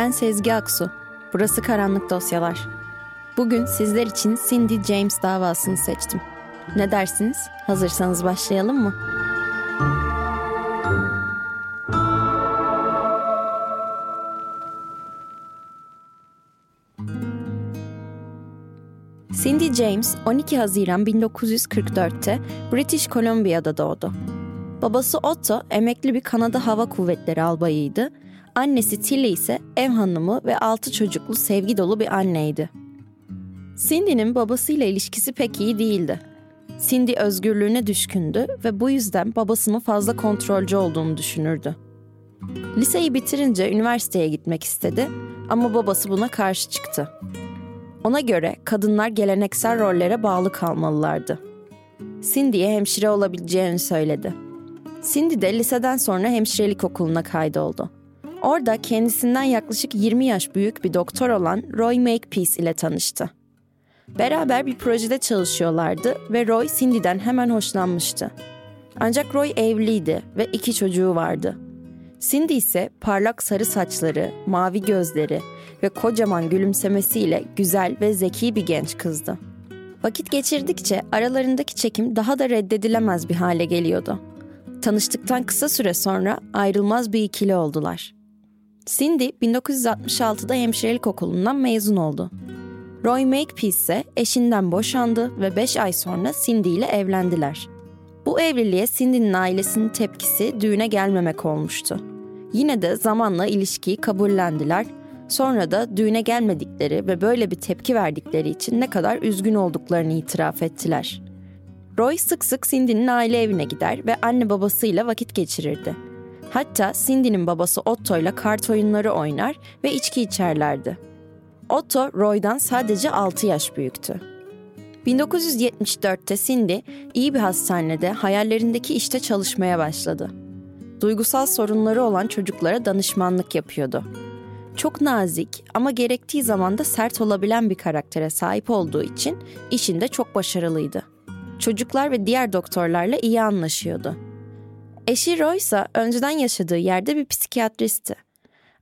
Ben Sezgi Aksu. Burası Karanlık Dosyalar. Bugün sizler için Cindy James davasını seçtim. Ne dersiniz? Hazırsanız başlayalım mı? Cindy James 12 Haziran 1944'te British Columbia'da doğdu. Babası Otto emekli bir Kanada Hava Kuvvetleri albayıydı Annesi Tilly ise ev hanımı ve altı çocuklu sevgi dolu bir anneydi. Cindy'nin babasıyla ilişkisi pek iyi değildi. Cindy özgürlüğüne düşkündü ve bu yüzden babasının fazla kontrolcü olduğunu düşünürdü. Liseyi bitirince üniversiteye gitmek istedi ama babası buna karşı çıktı. Ona göre kadınlar geleneksel rollere bağlı kalmalılardı. Cindy'ye hemşire olabileceğini söyledi. Cindy de liseden sonra hemşirelik okuluna kaydoldu. Orada kendisinden yaklaşık 20 yaş büyük bir doktor olan Roy Makepeace ile tanıştı. Beraber bir projede çalışıyorlardı ve Roy Cindy'den hemen hoşlanmıştı. Ancak Roy evliydi ve iki çocuğu vardı. Cindy ise parlak sarı saçları, mavi gözleri ve kocaman gülümsemesiyle güzel ve zeki bir genç kızdı. Vakit geçirdikçe aralarındaki çekim daha da reddedilemez bir hale geliyordu. Tanıştıktan kısa süre sonra ayrılmaz bir ikili oldular. Cindy 1966'da hemşirelik okulundan mezun oldu. Roy Makepeace ise eşinden boşandı ve 5 ay sonra Cindy ile evlendiler. Bu evliliğe Cindy'nin ailesinin tepkisi düğüne gelmemek olmuştu. Yine de zamanla ilişkiyi kabullendiler. Sonra da düğüne gelmedikleri ve böyle bir tepki verdikleri için ne kadar üzgün olduklarını itiraf ettiler. Roy sık sık Cindy'nin aile evine gider ve anne babasıyla vakit geçirirdi. Hatta Cindy'nin babası Otto ile kart oyunları oynar ve içki içerlerdi. Otto, Roy'dan sadece 6 yaş büyüktü. 1974'te Cindy iyi bir hastanede hayallerindeki işte çalışmaya başladı. Duygusal sorunları olan çocuklara danışmanlık yapıyordu. Çok nazik ama gerektiği zaman da sert olabilen bir karaktere sahip olduğu için işinde çok başarılıydı. Çocuklar ve diğer doktorlarla iyi anlaşıyordu. Eşi Roy ise önceden yaşadığı yerde bir psikiyatristti.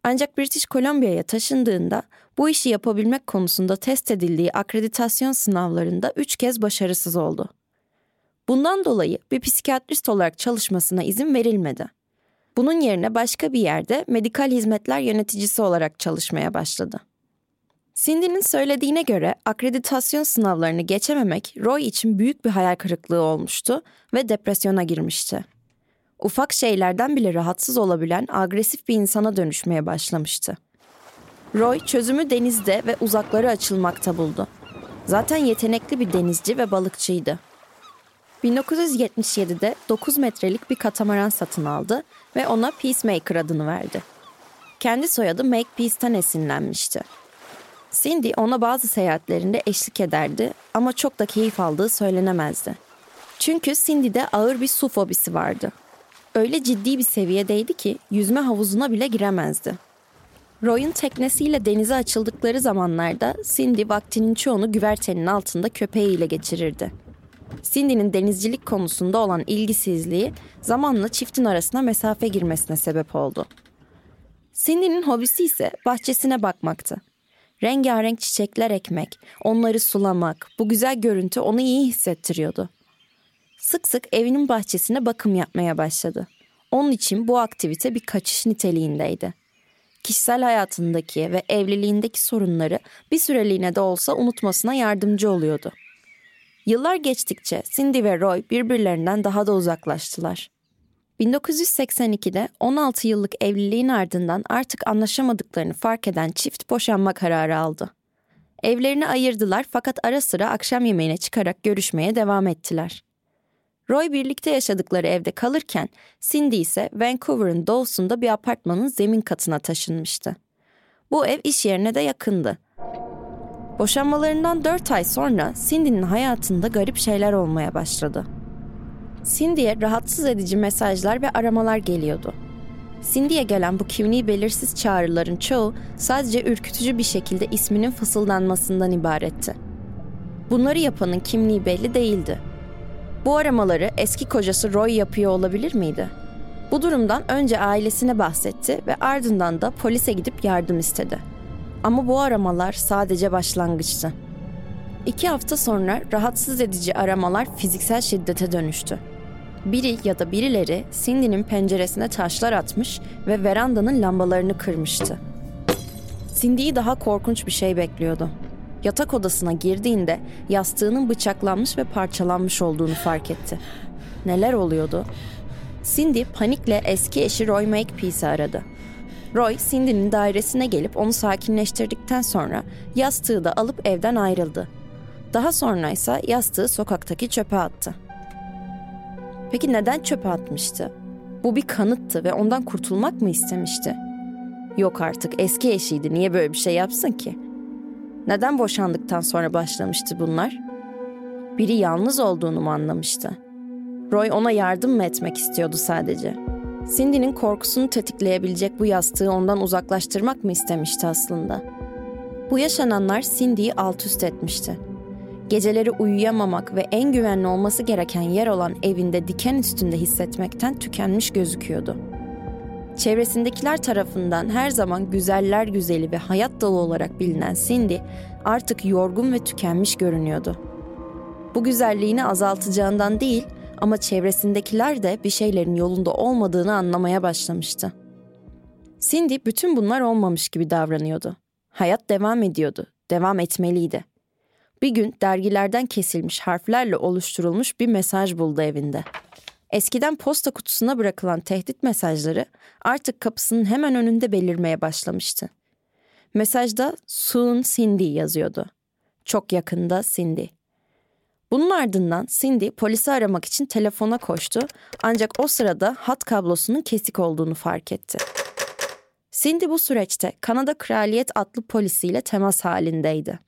Ancak British Columbia'ya taşındığında bu işi yapabilmek konusunda test edildiği akreditasyon sınavlarında üç kez başarısız oldu. Bundan dolayı bir psikiyatrist olarak çalışmasına izin verilmedi. Bunun yerine başka bir yerde medikal hizmetler yöneticisi olarak çalışmaya başladı. Cindy'nin söylediğine göre akreditasyon sınavlarını geçememek Roy için büyük bir hayal kırıklığı olmuştu ve depresyona girmişti ufak şeylerden bile rahatsız olabilen agresif bir insana dönüşmeye başlamıştı. Roy çözümü denizde ve uzaklara açılmakta buldu. Zaten yetenekli bir denizci ve balıkçıydı. 1977'de 9 metrelik bir katamaran satın aldı ve ona Peacemaker adını verdi. Kendi soyadı Makepeace'ten esinlenmişti. Cindy ona bazı seyahatlerinde eşlik ederdi ama çok da keyif aldığı söylenemezdi. Çünkü Cindy'de ağır bir su fobisi vardı öyle ciddi bir seviyedeydi ki yüzme havuzuna bile giremezdi. Roy'un teknesiyle denize açıldıkları zamanlarda Cindy vaktinin çoğunu güvertenin altında köpeğiyle geçirirdi. Cindy'nin denizcilik konusunda olan ilgisizliği zamanla çiftin arasına mesafe girmesine sebep oldu. Cindy'nin hobisi ise bahçesine bakmaktı. Rengarenk çiçekler ekmek, onları sulamak, bu güzel görüntü onu iyi hissettiriyordu sık sık evinin bahçesine bakım yapmaya başladı. Onun için bu aktivite bir kaçış niteliğindeydi. kişisel hayatındaki ve evliliğindeki sorunları bir süreliğine de olsa unutmasına yardımcı oluyordu. Yıllar geçtikçe Cindy ve Roy birbirlerinden daha da uzaklaştılar. 1982'de 16 yıllık evliliğin ardından artık anlaşamadıklarını fark eden çift boşanma kararı aldı. Evlerini ayırdılar fakat ara sıra akşam yemeğine çıkarak görüşmeye devam ettiler. Roy birlikte yaşadıkları evde kalırken Cindy ise Vancouver'ın doğusunda bir apartmanın zemin katına taşınmıştı. Bu ev iş yerine de yakındı. Boşanmalarından 4 ay sonra Cindy'nin hayatında garip şeyler olmaya başladı. Cindy'ye rahatsız edici mesajlar ve aramalar geliyordu. Cindy'ye gelen bu kimliği belirsiz çağrıların çoğu sadece ürkütücü bir şekilde isminin fısıldanmasından ibaretti. Bunları yapanın kimliği belli değildi. Bu aramaları eski kocası Roy yapıyor olabilir miydi? Bu durumdan önce ailesine bahsetti ve ardından da polise gidip yardım istedi. Ama bu aramalar sadece başlangıçtı. İki hafta sonra rahatsız edici aramalar fiziksel şiddete dönüştü. Biri ya da birileri Cindy'nin penceresine taşlar atmış ve verandanın lambalarını kırmıştı. Cindy'yi daha korkunç bir şey bekliyordu. Yatak odasına girdiğinde yastığının bıçaklanmış ve parçalanmış olduğunu fark etti. Neler oluyordu? Cindy panikle eski eşi Roy Makepeace'i aradı. Roy, Cindy'nin dairesine gelip onu sakinleştirdikten sonra yastığı da alıp evden ayrıldı. Daha sonra ise yastığı sokaktaki çöpe attı. Peki neden çöpe atmıştı? Bu bir kanıttı ve ondan kurtulmak mı istemişti? Yok artık eski eşiydi niye böyle bir şey yapsın ki? Neden boşandıktan sonra başlamıştı bunlar? Biri yalnız olduğunu mu anlamıştı? Roy ona yardım mı etmek istiyordu sadece? Cindy'nin korkusunu tetikleyebilecek bu yastığı ondan uzaklaştırmak mı istemişti aslında? Bu yaşananlar Cindy'yi alt üst etmişti. Geceleri uyuyamamak ve en güvenli olması gereken yer olan evinde diken üstünde hissetmekten tükenmiş gözüküyordu. Çevresindekiler tarafından her zaman güzeller güzeli ve hayat dolu olarak bilinen Cindy artık yorgun ve tükenmiş görünüyordu. Bu güzelliğini azaltacağından değil ama çevresindekiler de bir şeylerin yolunda olmadığını anlamaya başlamıştı. Cindy bütün bunlar olmamış gibi davranıyordu. Hayat devam ediyordu, devam etmeliydi. Bir gün dergilerden kesilmiş harflerle oluşturulmuş bir mesaj buldu evinde. Eskiden posta kutusuna bırakılan tehdit mesajları artık kapısının hemen önünde belirmeye başlamıştı. Mesajda soon Cindy yazıyordu. Çok yakında Cindy. Bunun ardından Cindy polisi aramak için telefona koştu ancak o sırada hat kablosunun kesik olduğunu fark etti. Cindy bu süreçte Kanada Kraliyet adlı polisiyle temas halindeydi.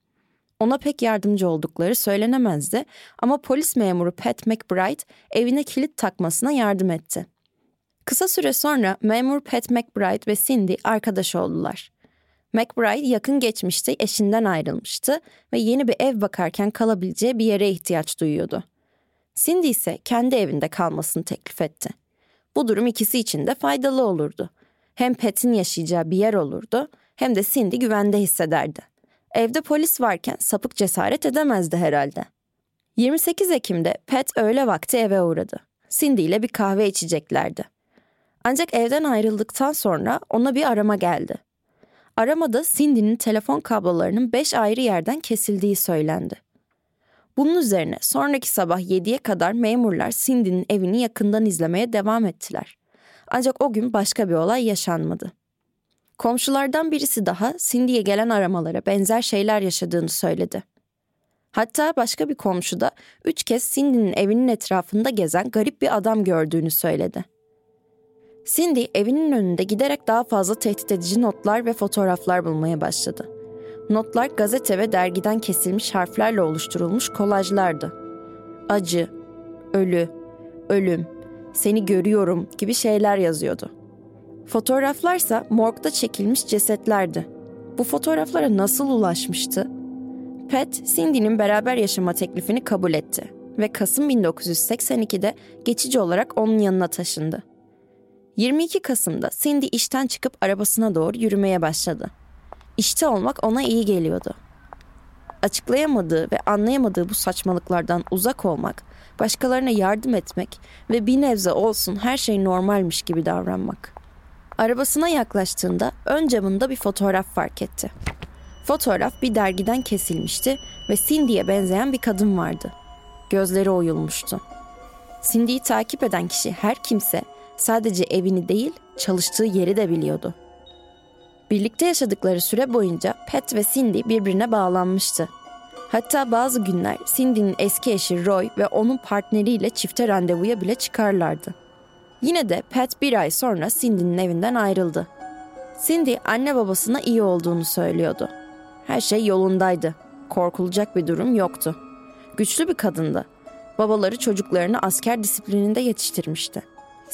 Ona pek yardımcı oldukları söylenemezdi ama polis memuru Pat McBride evine kilit takmasına yardım etti. Kısa süre sonra memur Pat McBride ve Cindy arkadaş oldular. McBride yakın geçmişte eşinden ayrılmıştı ve yeni bir ev bakarken kalabileceği bir yere ihtiyaç duyuyordu. Cindy ise kendi evinde kalmasını teklif etti. Bu durum ikisi için de faydalı olurdu. Hem Pat'in yaşayacağı bir yer olurdu hem de Cindy güvende hissederdi. Evde polis varken sapık cesaret edemezdi herhalde. 28 Ekim'de Pat öğle vakti eve uğradı. Cindy ile bir kahve içeceklerdi. Ancak evden ayrıldıktan sonra ona bir arama geldi. Aramada Cindy'nin telefon kablolarının 5 ayrı yerden kesildiği söylendi. Bunun üzerine sonraki sabah 7'ye kadar memurlar Cindy'nin evini yakından izlemeye devam ettiler. Ancak o gün başka bir olay yaşanmadı. Komşulardan birisi daha Cindy'ye gelen aramalara benzer şeyler yaşadığını söyledi. Hatta başka bir komşu da üç kez Cindy'nin evinin etrafında gezen garip bir adam gördüğünü söyledi. Cindy evinin önünde giderek daha fazla tehdit edici notlar ve fotoğraflar bulmaya başladı. Notlar gazete ve dergiden kesilmiş harflerle oluşturulmuş kolajlardı. Acı, ölü, ölüm, seni görüyorum gibi şeyler yazıyordu. Fotoğraflarsa morgda çekilmiş cesetlerdi. Bu fotoğraflara nasıl ulaşmıştı? Pat, Cindy'nin beraber yaşama teklifini kabul etti ve Kasım 1982'de geçici olarak onun yanına taşındı. 22 Kasım'da Cindy işten çıkıp arabasına doğru yürümeye başladı. İşte olmak ona iyi geliyordu. Açıklayamadığı ve anlayamadığı bu saçmalıklardan uzak olmak, başkalarına yardım etmek ve bir nebze olsun her şey normalmiş gibi davranmak. Arabasına yaklaştığında ön camında bir fotoğraf fark etti. Fotoğraf bir dergiden kesilmişti ve Cindy'ye benzeyen bir kadın vardı. Gözleri oyulmuştu. Cindy'yi takip eden kişi her kimse sadece evini değil çalıştığı yeri de biliyordu. Birlikte yaşadıkları süre boyunca Pat ve Cindy birbirine bağlanmıştı. Hatta bazı günler Cindy'nin eski eşi Roy ve onun partneriyle çifte randevuya bile çıkarlardı. Yine de Pat bir ay sonra Cindy'nin evinden ayrıldı. Cindy anne babasına iyi olduğunu söylüyordu. Her şey yolundaydı. Korkulacak bir durum yoktu. Güçlü bir kadındı. Babaları çocuklarını asker disiplininde yetiştirmişti.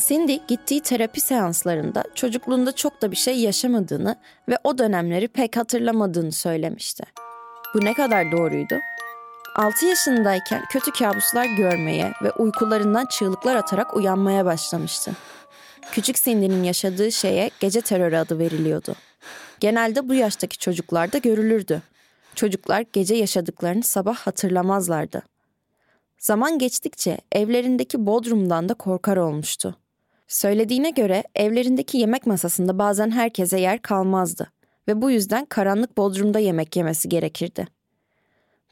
Cindy gittiği terapi seanslarında çocukluğunda çok da bir şey yaşamadığını ve o dönemleri pek hatırlamadığını söylemişti. Bu ne kadar doğruydu? 6 yaşındayken kötü kabuslar görmeye ve uykularından çığlıklar atarak uyanmaya başlamıştı. Küçük Cindy'nin yaşadığı şeye gece terörü adı veriliyordu. Genelde bu yaştaki çocuklarda görülürdü. Çocuklar gece yaşadıklarını sabah hatırlamazlardı. Zaman geçtikçe evlerindeki bodrumdan da korkar olmuştu. Söylediğine göre evlerindeki yemek masasında bazen herkese yer kalmazdı ve bu yüzden karanlık bodrumda yemek yemesi gerekirdi.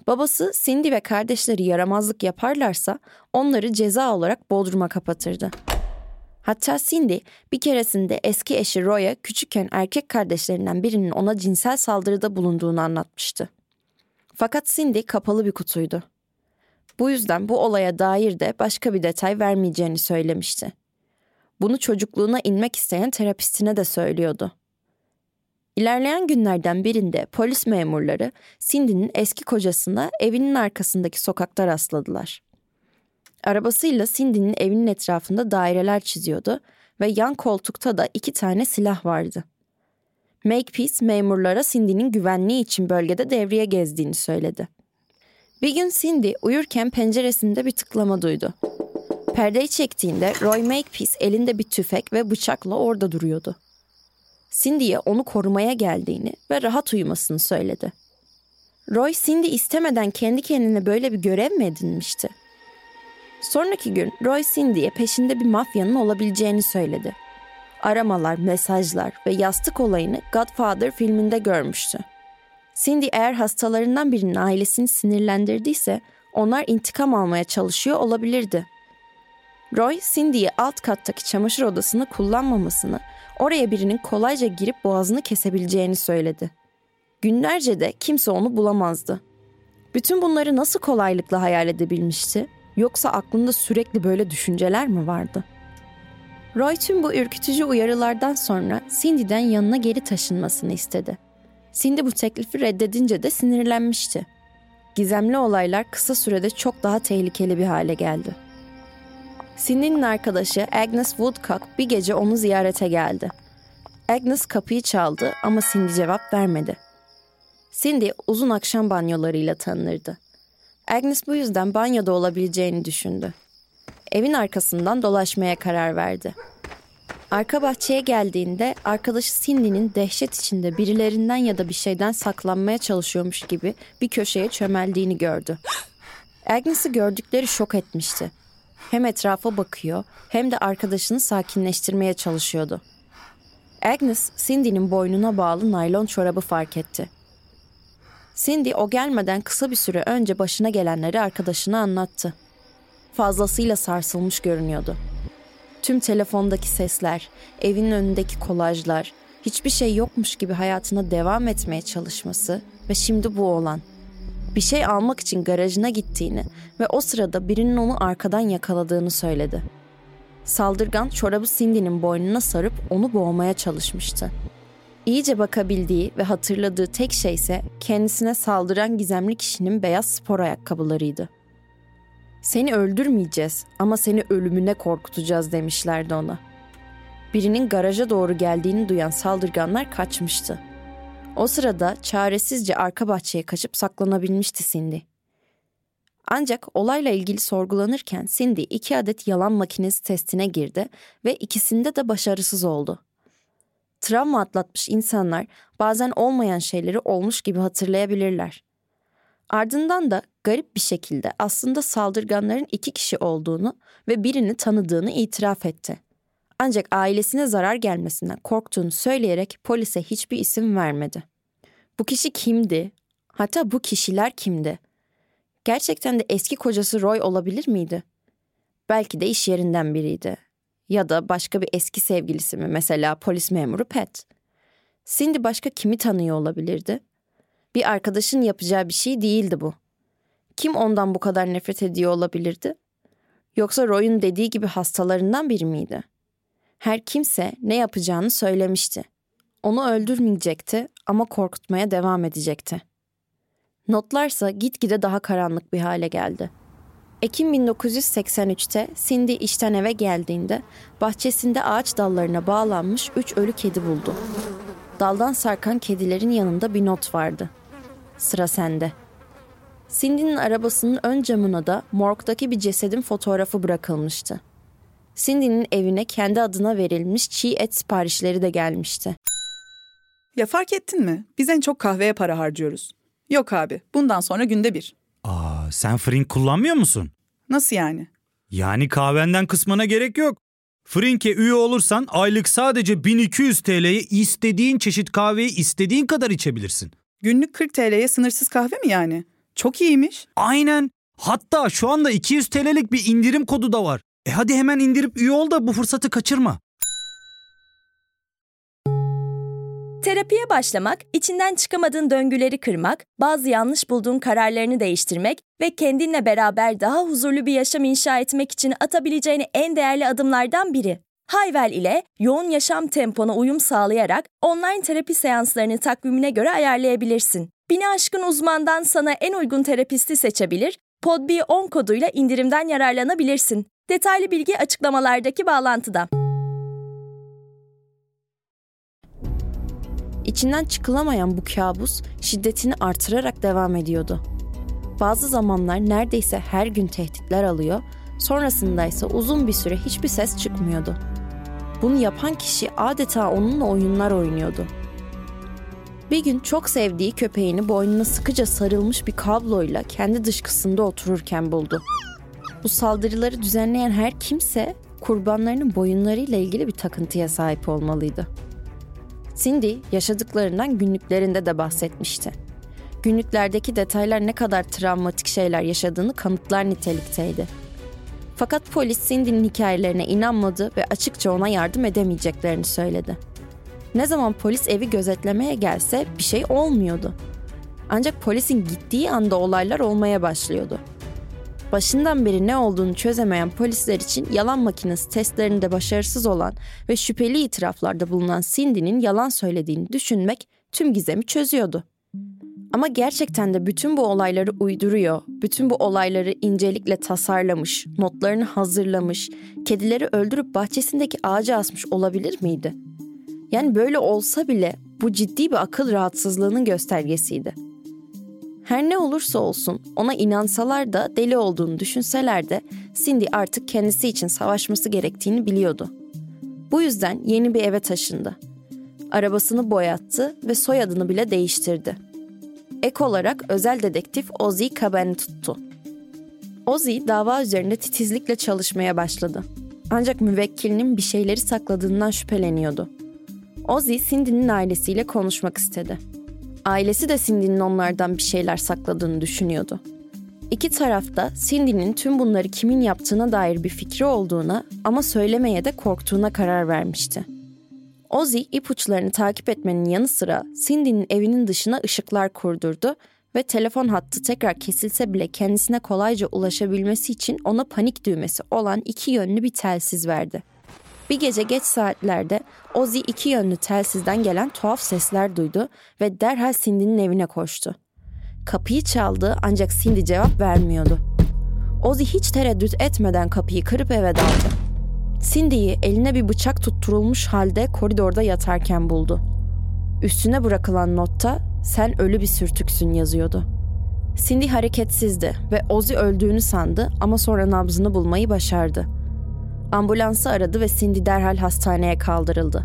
Babası Cindy ve kardeşleri yaramazlık yaparlarsa onları ceza olarak bodruma kapatırdı. Hatta Cindy bir keresinde eski eşi Roy'a küçükken erkek kardeşlerinden birinin ona cinsel saldırıda bulunduğunu anlatmıştı. Fakat Cindy kapalı bir kutuydu. Bu yüzden bu olaya dair de başka bir detay vermeyeceğini söylemişti. Bunu çocukluğuna inmek isteyen terapistine de söylüyordu. İlerleyen günlerden birinde polis memurları Cindy'nin eski kocasına evinin arkasındaki sokakta rastladılar. Arabasıyla Cindy'nin evinin etrafında daireler çiziyordu ve yan koltukta da iki tane silah vardı. Makepeace memurlara Cindy'nin güvenliği için bölgede devriye gezdiğini söyledi. Bir gün Cindy uyurken penceresinde bir tıklama duydu. Perdeyi çektiğinde Roy Makepeace elinde bir tüfek ve bıçakla orada duruyordu. Cindy'ye onu korumaya geldiğini ve rahat uyumasını söyledi. Roy Cindy istemeden kendi kendine böyle bir görev mi edinmişti? Sonraki gün Roy Cindy'ye peşinde bir mafyanın olabileceğini söyledi. Aramalar, mesajlar ve yastık olayını Godfather filminde görmüştü. Cindy eğer hastalarından birinin ailesini sinirlendirdiyse onlar intikam almaya çalışıyor olabilirdi. Roy, Cindy'ye alt kattaki çamaşır odasını kullanmamasını, oraya birinin kolayca girip boğazını kesebileceğini söyledi. Günlerce de kimse onu bulamazdı. Bütün bunları nasıl kolaylıkla hayal edebilmişti? Yoksa aklında sürekli böyle düşünceler mi vardı? Roy tüm bu ürkütücü uyarılardan sonra Cindy'den yanına geri taşınmasını istedi. Cindy bu teklifi reddedince de sinirlenmişti. Gizemli olaylar kısa sürede çok daha tehlikeli bir hale geldi. Cindy'nin arkadaşı Agnes Woodcock bir gece onu ziyarete geldi. Agnes kapıyı çaldı ama Cindy cevap vermedi. Cindy uzun akşam banyolarıyla tanınırdı. Agnes bu yüzden banyoda olabileceğini düşündü. Evin arkasından dolaşmaya karar verdi. Arka bahçeye geldiğinde arkadaşı Cindy'nin dehşet içinde birilerinden ya da bir şeyden saklanmaya çalışıyormuş gibi bir köşeye çömeldiğini gördü. Agnes'i gördükleri şok etmişti. Hem etrafa bakıyor hem de arkadaşını sakinleştirmeye çalışıyordu. Agnes, Cindy'nin boynuna bağlı naylon çorabı fark etti. Cindy o gelmeden kısa bir süre önce başına gelenleri arkadaşına anlattı. Fazlasıyla sarsılmış görünüyordu. Tüm telefondaki sesler, evin önündeki kolajlar, hiçbir şey yokmuş gibi hayatına devam etmeye çalışması ve şimdi bu olan. Bir şey almak için garajına gittiğini ve o sırada birinin onu arkadan yakaladığını söyledi. Saldırgan çorabı Cindy'nin boynuna sarıp onu boğmaya çalışmıştı. İyice bakabildiği ve hatırladığı tek şey ise kendisine saldıran gizemli kişinin beyaz spor ayakkabılarıydı. Seni öldürmeyeceğiz ama seni ölümüne korkutacağız demişlerdi ona. Birinin garaja doğru geldiğini duyan saldırganlar kaçmıştı. O sırada çaresizce arka bahçeye kaçıp saklanabilmişti Cindy. Ancak olayla ilgili sorgulanırken Cindy iki adet yalan makinesi testine girdi ve ikisinde de başarısız oldu. Travma atlatmış insanlar bazen olmayan şeyleri olmuş gibi hatırlayabilirler. Ardından da garip bir şekilde aslında saldırganların iki kişi olduğunu ve birini tanıdığını itiraf etti. Ancak ailesine zarar gelmesinden korktuğunu söyleyerek polise hiçbir isim vermedi. Bu kişi kimdi? Hatta bu kişiler kimdi? Gerçekten de eski kocası Roy olabilir miydi? Belki de iş yerinden biriydi. Ya da başka bir eski sevgilisi mi mesela polis memuru Pat. Cindy başka kimi tanıyor olabilirdi? Bir arkadaşın yapacağı bir şey değildi bu. Kim ondan bu kadar nefret ediyor olabilirdi? Yoksa Roy'un dediği gibi hastalarından biri miydi? Her kimse ne yapacağını söylemişti. Onu öldürmeyecekti ama korkutmaya devam edecekti. Notlarsa gitgide daha karanlık bir hale geldi. Ekim 1983'te Cindy işten eve geldiğinde bahçesinde ağaç dallarına bağlanmış üç ölü kedi buldu. Daldan sarkan kedilerin yanında bir not vardı. Sıra sende. Cindy'nin arabasının ön camına da morgdaki bir cesedin fotoğrafı bırakılmıştı. Cindy'nin evine kendi adına verilmiş çiğ et siparişleri de gelmişti. Ya fark ettin mi? Biz en çok kahveye para harcıyoruz. Yok abi, bundan sonra günde bir. Aa, sen Frink kullanmıyor musun? Nasıl yani? Yani kahvenden kısmına gerek yok. Frink'e üye olursan aylık sadece 1200 TL'ye istediğin çeşit kahveyi istediğin kadar içebilirsin. Günlük 40 TL'ye sınırsız kahve mi yani? Çok iyiymiş. Aynen. Hatta şu anda 200 TL'lik bir indirim kodu da var. E hadi hemen indirip üye ol da bu fırsatı kaçırma. Terapiye başlamak, içinden çıkamadığın döngüleri kırmak, bazı yanlış bulduğun kararlarını değiştirmek ve kendinle beraber daha huzurlu bir yaşam inşa etmek için atabileceğin en değerli adımlardan biri. Hayvel ile yoğun yaşam tempona uyum sağlayarak online terapi seanslarını takvimine göre ayarlayabilirsin. Bini aşkın uzmandan sana en uygun terapisti seçebilir, PodB10 koduyla indirimden yararlanabilirsin. Detaylı bilgi açıklamalardaki bağlantıda. İçinden çıkılamayan bu kabus şiddetini artırarak devam ediyordu. Bazı zamanlar neredeyse her gün tehditler alıyor, sonrasında ise uzun bir süre hiçbir ses çıkmıyordu. Bunu yapan kişi adeta onunla oyunlar oynuyordu. Bir gün çok sevdiği köpeğini boynuna sıkıca sarılmış bir kabloyla kendi dışkısında otururken buldu. Bu saldırıları düzenleyen her kimse kurbanlarının boyunlarıyla ilgili bir takıntıya sahip olmalıydı. Cindy yaşadıklarından günlüklerinde de bahsetmişti. Günlüklerdeki detaylar ne kadar travmatik şeyler yaşadığını kanıtlar nitelikteydi. Fakat polis Cindy'nin hikayelerine inanmadı ve açıkça ona yardım edemeyeceklerini söyledi. Ne zaman polis evi gözetlemeye gelse bir şey olmuyordu. Ancak polisin gittiği anda olaylar olmaya başlıyordu. Başından beri ne olduğunu çözemeyen polisler için yalan makinesi testlerinde başarısız olan ve şüpheli itiraflarda bulunan Cindy'nin yalan söylediğini düşünmek tüm gizemi çözüyordu. Ama gerçekten de bütün bu olayları uyduruyor, bütün bu olayları incelikle tasarlamış, notlarını hazırlamış, kedileri öldürüp bahçesindeki ağaca asmış olabilir miydi? Yani böyle olsa bile bu ciddi bir akıl rahatsızlığının göstergesiydi. Her ne olursa olsun ona inansalar da deli olduğunu düşünseler de Cindy artık kendisi için savaşması gerektiğini biliyordu. Bu yüzden yeni bir eve taşındı. Arabasını boyattı ve soyadını bile değiştirdi. Ek olarak özel dedektif Ozzy Caban'ı tuttu. Ozzy dava üzerinde titizlikle çalışmaya başladı. Ancak müvekkilinin bir şeyleri sakladığından şüpheleniyordu. Ozzy Cindy'nin ailesiyle konuşmak istedi. Ailesi de Cindy'nin onlardan bir şeyler sakladığını düşünüyordu. İki tarafta Cindy'nin tüm bunları kimin yaptığına dair bir fikri olduğuna ama söylemeye de korktuğuna karar vermişti. Ozzy ipuçlarını takip etmenin yanı sıra Cindy'nin evinin dışına ışıklar kurdurdu ve telefon hattı tekrar kesilse bile kendisine kolayca ulaşabilmesi için ona panik düğmesi olan iki yönlü bir telsiz verdi. Bir gece geç saatlerde Ozzy iki yönlü telsizden gelen tuhaf sesler duydu ve derhal Cindy'nin evine koştu. Kapıyı çaldı ancak Cindy cevap vermiyordu. Ozzy hiç tereddüt etmeden kapıyı kırıp eve daldı. Cindy'yi eline bir bıçak tutturulmuş halde koridorda yatarken buldu. Üstüne bırakılan notta sen ölü bir sürtüksün yazıyordu. Cindy hareketsizdi ve Ozzy öldüğünü sandı ama sonra nabzını bulmayı başardı. Ambulansı aradı ve Cindy derhal hastaneye kaldırıldı.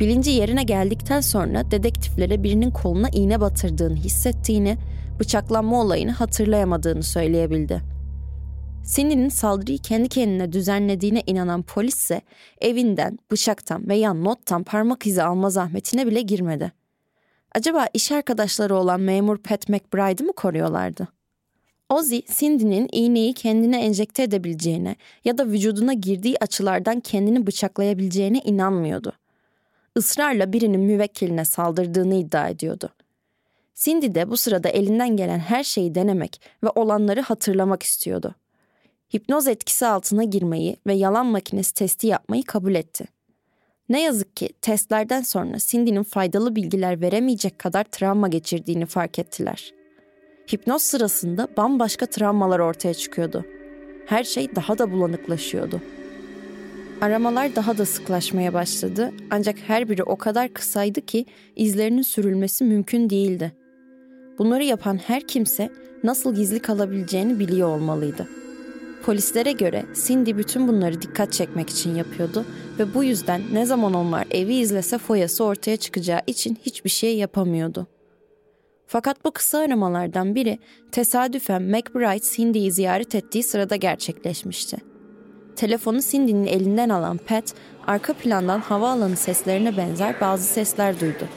Bilinci yerine geldikten sonra dedektiflere birinin koluna iğne batırdığını hissettiğini, bıçaklanma olayını hatırlayamadığını söyleyebildi. Cindy'nin saldırıyı kendi kendine düzenlediğine inanan polis ise evinden, bıçaktan veya nottan parmak izi alma zahmetine bile girmedi. Acaba iş arkadaşları olan memur Pat McBride'ı mı koruyorlardı? Ozzy, Cindy'nin iğneyi kendine enjekte edebileceğine ya da vücuduna girdiği açılardan kendini bıçaklayabileceğine inanmıyordu. Israrla birinin müvekkiline saldırdığını iddia ediyordu. Cindy de bu sırada elinden gelen her şeyi denemek ve olanları hatırlamak istiyordu. Hipnoz etkisi altına girmeyi ve yalan makinesi testi yapmayı kabul etti. Ne yazık ki testlerden sonra Cindy'nin faydalı bilgiler veremeyecek kadar travma geçirdiğini fark ettiler. Hipnoz sırasında bambaşka travmalar ortaya çıkıyordu. Her şey daha da bulanıklaşıyordu. Aramalar daha da sıklaşmaya başladı ancak her biri o kadar kısaydı ki izlerinin sürülmesi mümkün değildi. Bunları yapan her kimse nasıl gizli kalabileceğini biliyor olmalıydı. Polislere göre Cindy bütün bunları dikkat çekmek için yapıyordu ve bu yüzden ne zaman onlar evi izlese foyası ortaya çıkacağı için hiçbir şey yapamıyordu. Fakat bu kısa aramalardan biri tesadüfen McBride Cindy'yi ziyaret ettiği sırada gerçekleşmişti. Telefonu Cindy'nin elinden alan Pat, arka plandan havaalanı seslerine benzer bazı sesler duydu.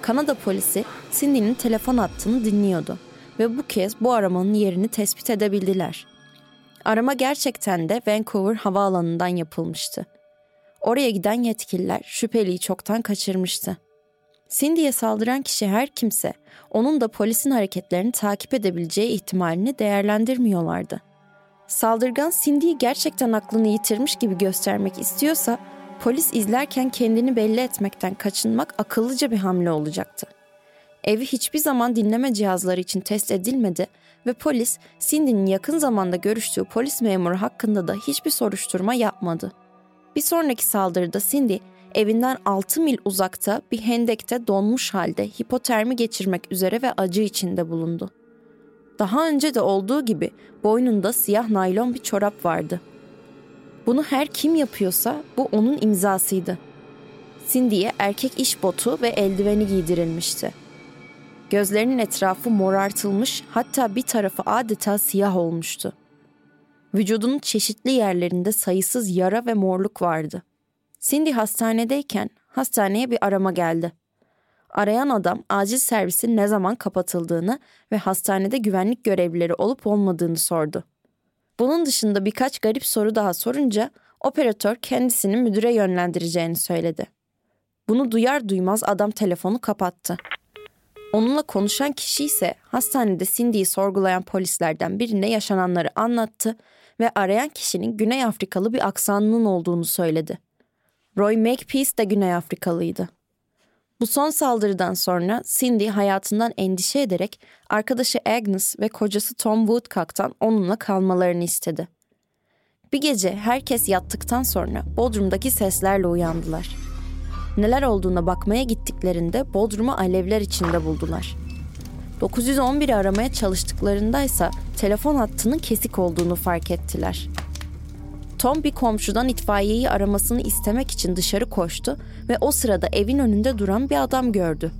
Kanada polisi Cindy'nin telefon attığını dinliyordu ve bu kez bu aramanın yerini tespit edebildiler. Arama gerçekten de Vancouver havaalanından yapılmıştı. Oraya giden yetkililer şüpheliyi çoktan kaçırmıştı. Cindy'ye saldıran kişi her kimse onun da polisin hareketlerini takip edebileceği ihtimalini değerlendirmiyorlardı. Saldırgan Cindy'yi gerçekten aklını yitirmiş gibi göstermek istiyorsa polis izlerken kendini belli etmekten kaçınmak akıllıca bir hamle olacaktı. Evi hiçbir zaman dinleme cihazları için test edilmedi ve polis Cindy'nin yakın zamanda görüştüğü polis memuru hakkında da hiçbir soruşturma yapmadı. Bir sonraki saldırıda Cindy evinden 6 mil uzakta bir hendekte donmuş halde hipotermi geçirmek üzere ve acı içinde bulundu. Daha önce de olduğu gibi boynunda siyah naylon bir çorap vardı. Bunu her kim yapıyorsa bu onun imzasıydı. Cindy'ye erkek iş botu ve eldiveni giydirilmişti. Gözlerinin etrafı morartılmış hatta bir tarafı adeta siyah olmuştu. Vücudunun çeşitli yerlerinde sayısız yara ve morluk vardı. Cindy hastanedeyken hastaneye bir arama geldi. Arayan adam acil servisin ne zaman kapatıldığını ve hastanede güvenlik görevlileri olup olmadığını sordu. Bunun dışında birkaç garip soru daha sorunca operatör kendisini müdüre yönlendireceğini söyledi. Bunu duyar duymaz adam telefonu kapattı. Onunla konuşan kişi ise hastanede Cindy'yi sorgulayan polislerden birine yaşananları anlattı ve arayan kişinin Güney Afrikalı bir aksanının olduğunu söyledi. Roy Makepeace de Güney Afrikalıydı. Bu son saldırıdan sonra Cindy hayatından endişe ederek arkadaşı Agnes ve kocası Tom Woodcock'tan onunla kalmalarını istedi. Bir gece herkes yattıktan sonra Bodrum'daki seslerle uyandılar. Neler olduğuna bakmaya gittiklerinde Bodrum'u alevler içinde buldular. 911'i aramaya çalıştıklarındaysa telefon hattının kesik olduğunu fark ettiler. Tom bir komşudan itfaiyeyi aramasını istemek için dışarı koştu ve o sırada evin önünde duran bir adam gördü.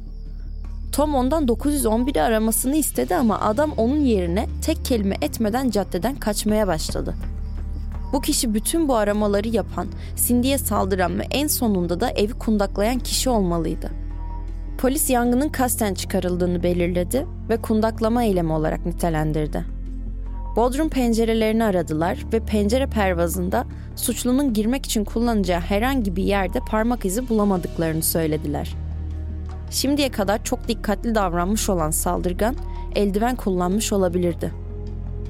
Tom ondan 911'i aramasını istedi ama adam onun yerine tek kelime etmeden caddeden kaçmaya başladı. Bu kişi bütün bu aramaları yapan, Cindy'ye saldıran ve en sonunda da evi kundaklayan kişi olmalıydı. Polis yangının kasten çıkarıldığını belirledi ve kundaklama eylemi olarak nitelendirdi. Bodrum pencerelerini aradılar ve pencere pervazında suçlunun girmek için kullanacağı herhangi bir yerde parmak izi bulamadıklarını söylediler. Şimdiye kadar çok dikkatli davranmış olan saldırgan eldiven kullanmış olabilirdi.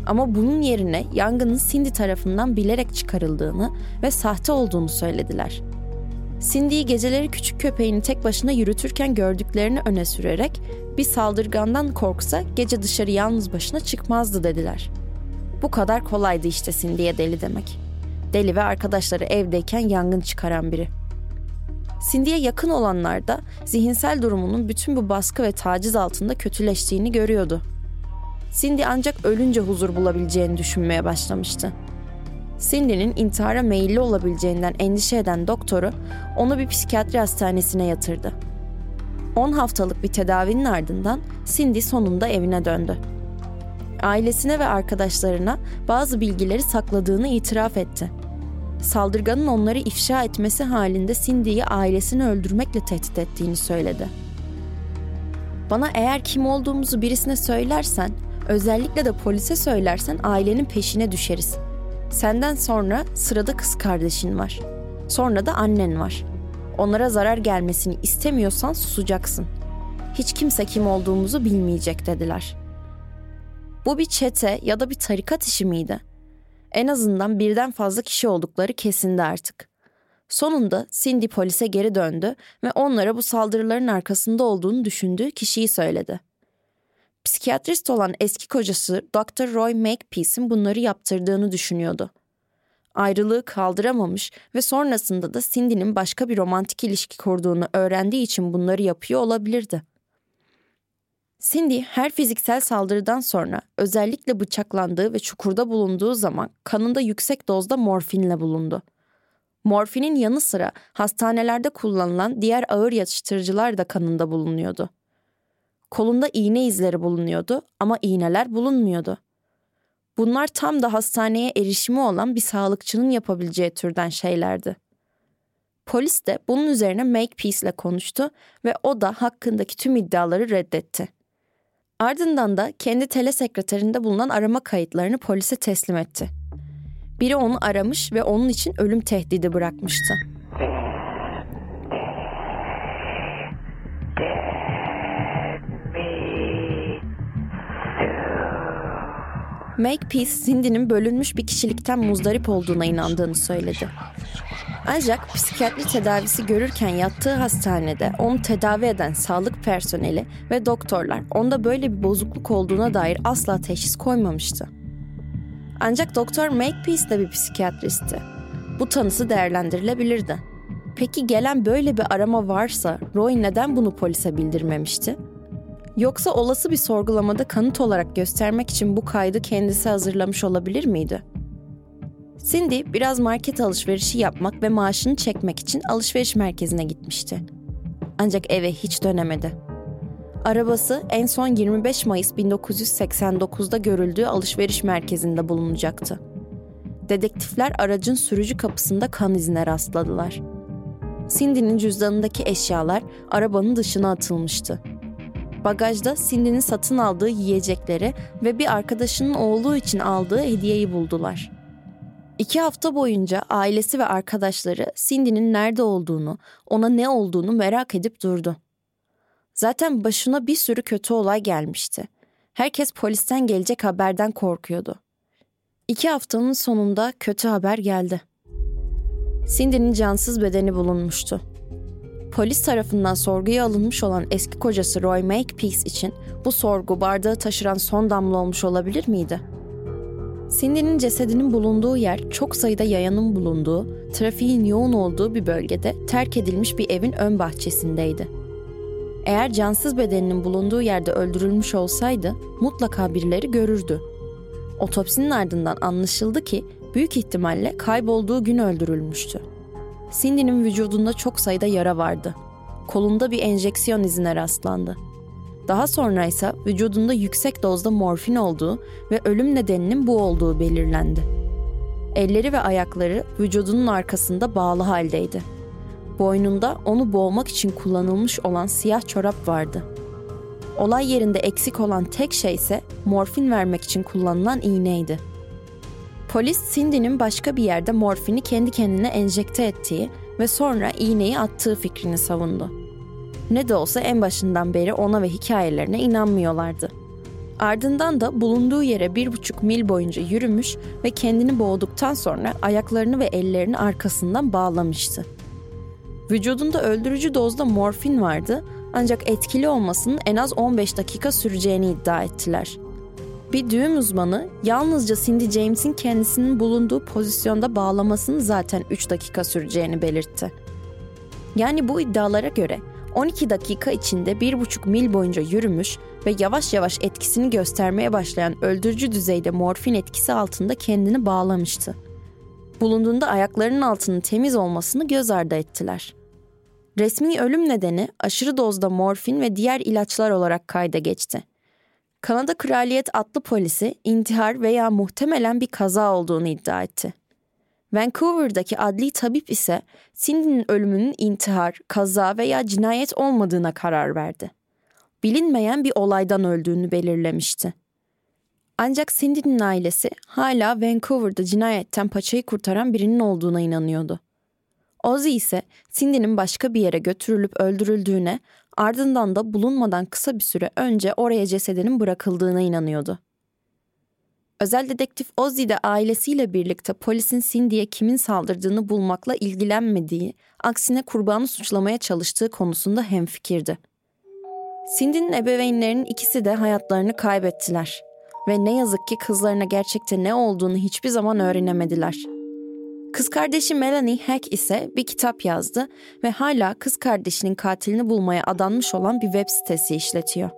Ama bunun yerine yangının Cindy tarafından bilerek çıkarıldığını ve sahte olduğunu söylediler. Cindy'yi geceleri küçük köpeğini tek başına yürütürken gördüklerini öne sürerek bir saldırgandan korksa gece dışarı yalnız başına çıkmazdı dediler.'' Bu kadar kolaydı işte Cindy'ye deli demek. Deli ve arkadaşları evdeyken yangın çıkaran biri. Cindy'ye yakın olanlar da zihinsel durumunun bütün bu baskı ve taciz altında kötüleştiğini görüyordu. Cindy ancak ölünce huzur bulabileceğini düşünmeye başlamıştı. Cindy'nin intihara meyilli olabileceğinden endişe eden doktoru onu bir psikiyatri hastanesine yatırdı. 10 haftalık bir tedavinin ardından Cindy sonunda evine döndü. Ailesine ve arkadaşlarına bazı bilgileri sakladığını itiraf etti. Saldırganın onları ifşa etmesi halinde Cindy'yi ailesini öldürmekle tehdit ettiğini söyledi. Bana eğer kim olduğumuzu birisine söylersen, özellikle de polise söylersen ailenin peşine düşeriz. Senden sonra sırada kız kardeşin var. Sonra da annen var. Onlara zarar gelmesini istemiyorsan susacaksın. Hiç kimse kim olduğumuzu bilmeyecek dediler. Bu bir çete ya da bir tarikat işi miydi? En azından birden fazla kişi oldukları kesindi artık. Sonunda Cindy polise geri döndü ve onlara bu saldırıların arkasında olduğunu düşündüğü kişiyi söyledi. Psikiyatrist olan eski kocası Dr. Roy Makepeace'in bunları yaptırdığını düşünüyordu. Ayrılığı kaldıramamış ve sonrasında da Cindy'nin başka bir romantik ilişki kurduğunu öğrendiği için bunları yapıyor olabilirdi. Cindy her fiziksel saldırıdan sonra özellikle bıçaklandığı ve çukurda bulunduğu zaman kanında yüksek dozda morfinle bulundu. Morfinin yanı sıra hastanelerde kullanılan diğer ağır yatıştırıcılar da kanında bulunuyordu. Kolunda iğne izleri bulunuyordu ama iğneler bulunmuyordu. Bunlar tam da hastaneye erişimi olan bir sağlıkçının yapabileceği türden şeylerdi. Polis de bunun üzerine Makepeace ile konuştu ve o da hakkındaki tüm iddiaları reddetti. Ardından da kendi telesekreterinde bulunan arama kayıtlarını polise teslim etti. Biri onu aramış ve onun için ölüm tehdidi bırakmıştı. Makepeace, Cindy'nin bölünmüş bir kişilikten muzdarip olduğuna inandığını söyledi. Ancak psikiyatri tedavisi görürken yattığı hastanede onu tedavi eden sağlık personeli ve doktorlar onda böyle bir bozukluk olduğuna dair asla teşhis koymamıştı. Ancak Doktor Makepeace de bir psikiyatristti. Bu tanısı değerlendirilebilirdi. Peki gelen böyle bir arama varsa Roy neden bunu polise bildirmemişti? Yoksa olası bir sorgulamada kanıt olarak göstermek için bu kaydı kendisi hazırlamış olabilir miydi? Cindy biraz market alışverişi yapmak ve maaşını çekmek için alışveriş merkezine gitmişti. Ancak eve hiç dönemedi. Arabası en son 25 Mayıs 1989'da görüldüğü alışveriş merkezinde bulunacaktı. Dedektifler aracın sürücü kapısında kan izine rastladılar. Cindy'nin cüzdanındaki eşyalar arabanın dışına atılmıştı. Bagajda Cindy'nin satın aldığı yiyecekleri ve bir arkadaşının oğlu için aldığı hediyeyi buldular. İki hafta boyunca ailesi ve arkadaşları Cindy'nin nerede olduğunu, ona ne olduğunu merak edip durdu. Zaten başına bir sürü kötü olay gelmişti. Herkes polisten gelecek haberden korkuyordu. İki haftanın sonunda kötü haber geldi. Cindy'nin cansız bedeni bulunmuştu. Polis tarafından sorguya alınmış olan eski kocası Roy Makepeace için bu sorgu bardağı taşıran son damla olmuş olabilir miydi? Cindy'nin cesedinin bulunduğu yer çok sayıda yayanın bulunduğu, trafiğin yoğun olduğu bir bölgede terk edilmiş bir evin ön bahçesindeydi. Eğer cansız bedeninin bulunduğu yerde öldürülmüş olsaydı mutlaka birileri görürdü. Otopsinin ardından anlaşıldı ki büyük ihtimalle kaybolduğu gün öldürülmüştü. Cindy'nin vücudunda çok sayıda yara vardı. Kolunda bir enjeksiyon izine rastlandı. Daha sonra ise vücudunda yüksek dozda morfin olduğu ve ölüm nedeninin bu olduğu belirlendi. Elleri ve ayakları vücudunun arkasında bağlı haldeydi. Boynunda onu boğmak için kullanılmış olan siyah çorap vardı. Olay yerinde eksik olan tek şey ise morfin vermek için kullanılan iğneydi. Polis Cindy'nin başka bir yerde morfini kendi kendine enjekte ettiği ve sonra iğneyi attığı fikrini savundu. Ne de olsa en başından beri ona ve hikayelerine inanmıyorlardı. Ardından da bulunduğu yere bir buçuk mil boyunca yürümüş ve kendini boğduktan sonra ayaklarını ve ellerini arkasından bağlamıştı. Vücudunda öldürücü dozda morfin vardı ancak etkili olmasının en az 15 dakika süreceğini iddia ettiler. Bir düğüm uzmanı yalnızca Cindy James'in kendisinin bulunduğu pozisyonda bağlamasının zaten 3 dakika süreceğini belirtti. Yani bu iddialara göre 12 dakika içinde 1,5 mil boyunca yürümüş ve yavaş yavaş etkisini göstermeye başlayan öldürücü düzeyde morfin etkisi altında kendini bağlamıştı. Bulunduğunda ayaklarının altının temiz olmasını göz ardı ettiler. Resmi ölüm nedeni aşırı dozda morfin ve diğer ilaçlar olarak kayda geçti. Kanada Kraliyet atlı polisi intihar veya muhtemelen bir kaza olduğunu iddia etti. Vancouver'daki adli tabip ise Cindy'nin ölümünün intihar, kaza veya cinayet olmadığına karar verdi. Bilinmeyen bir olaydan öldüğünü belirlemişti. Ancak Cindy'nin ailesi hala Vancouver'da cinayetten paçayı kurtaran birinin olduğuna inanıyordu. Ozzy ise Cindy'nin başka bir yere götürülüp öldürüldüğüne, ardından da bulunmadan kısa bir süre önce oraya cesedinin bırakıldığına inanıyordu. Özel dedektif Ozzy de ailesiyle birlikte polisin Cindy'ye kimin saldırdığını bulmakla ilgilenmediği, aksine kurbanı suçlamaya çalıştığı konusunda hemfikirdi. Cindy'nin ebeveynlerinin ikisi de hayatlarını kaybettiler ve ne yazık ki kızlarına gerçekte ne olduğunu hiçbir zaman öğrenemediler. Kız kardeşi Melanie Hack ise bir kitap yazdı ve hala kız kardeşinin katilini bulmaya adanmış olan bir web sitesi işletiyor.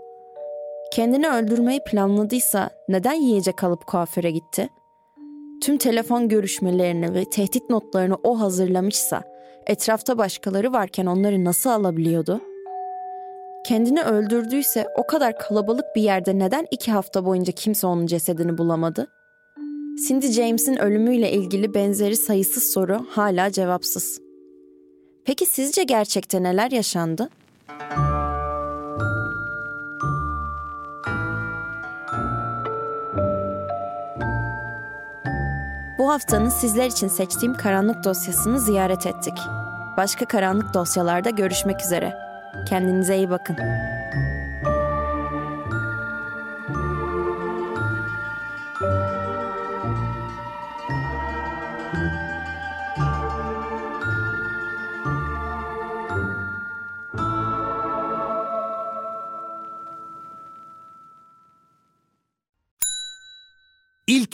Kendini öldürmeyi planladıysa neden yiyecek alıp kuaföre gitti? Tüm telefon görüşmelerini ve tehdit notlarını o hazırlamışsa, etrafta başkaları varken onları nasıl alabiliyordu? Kendini öldürdüyse o kadar kalabalık bir yerde neden iki hafta boyunca kimse onun cesedini bulamadı? Cindy James'in ölümüyle ilgili benzeri sayısız soru hala cevapsız. Peki sizce gerçekte neler yaşandı? Bu haftanın sizler için seçtiğim karanlık dosyasını ziyaret ettik. Başka karanlık dosyalarda görüşmek üzere. Kendinize iyi bakın.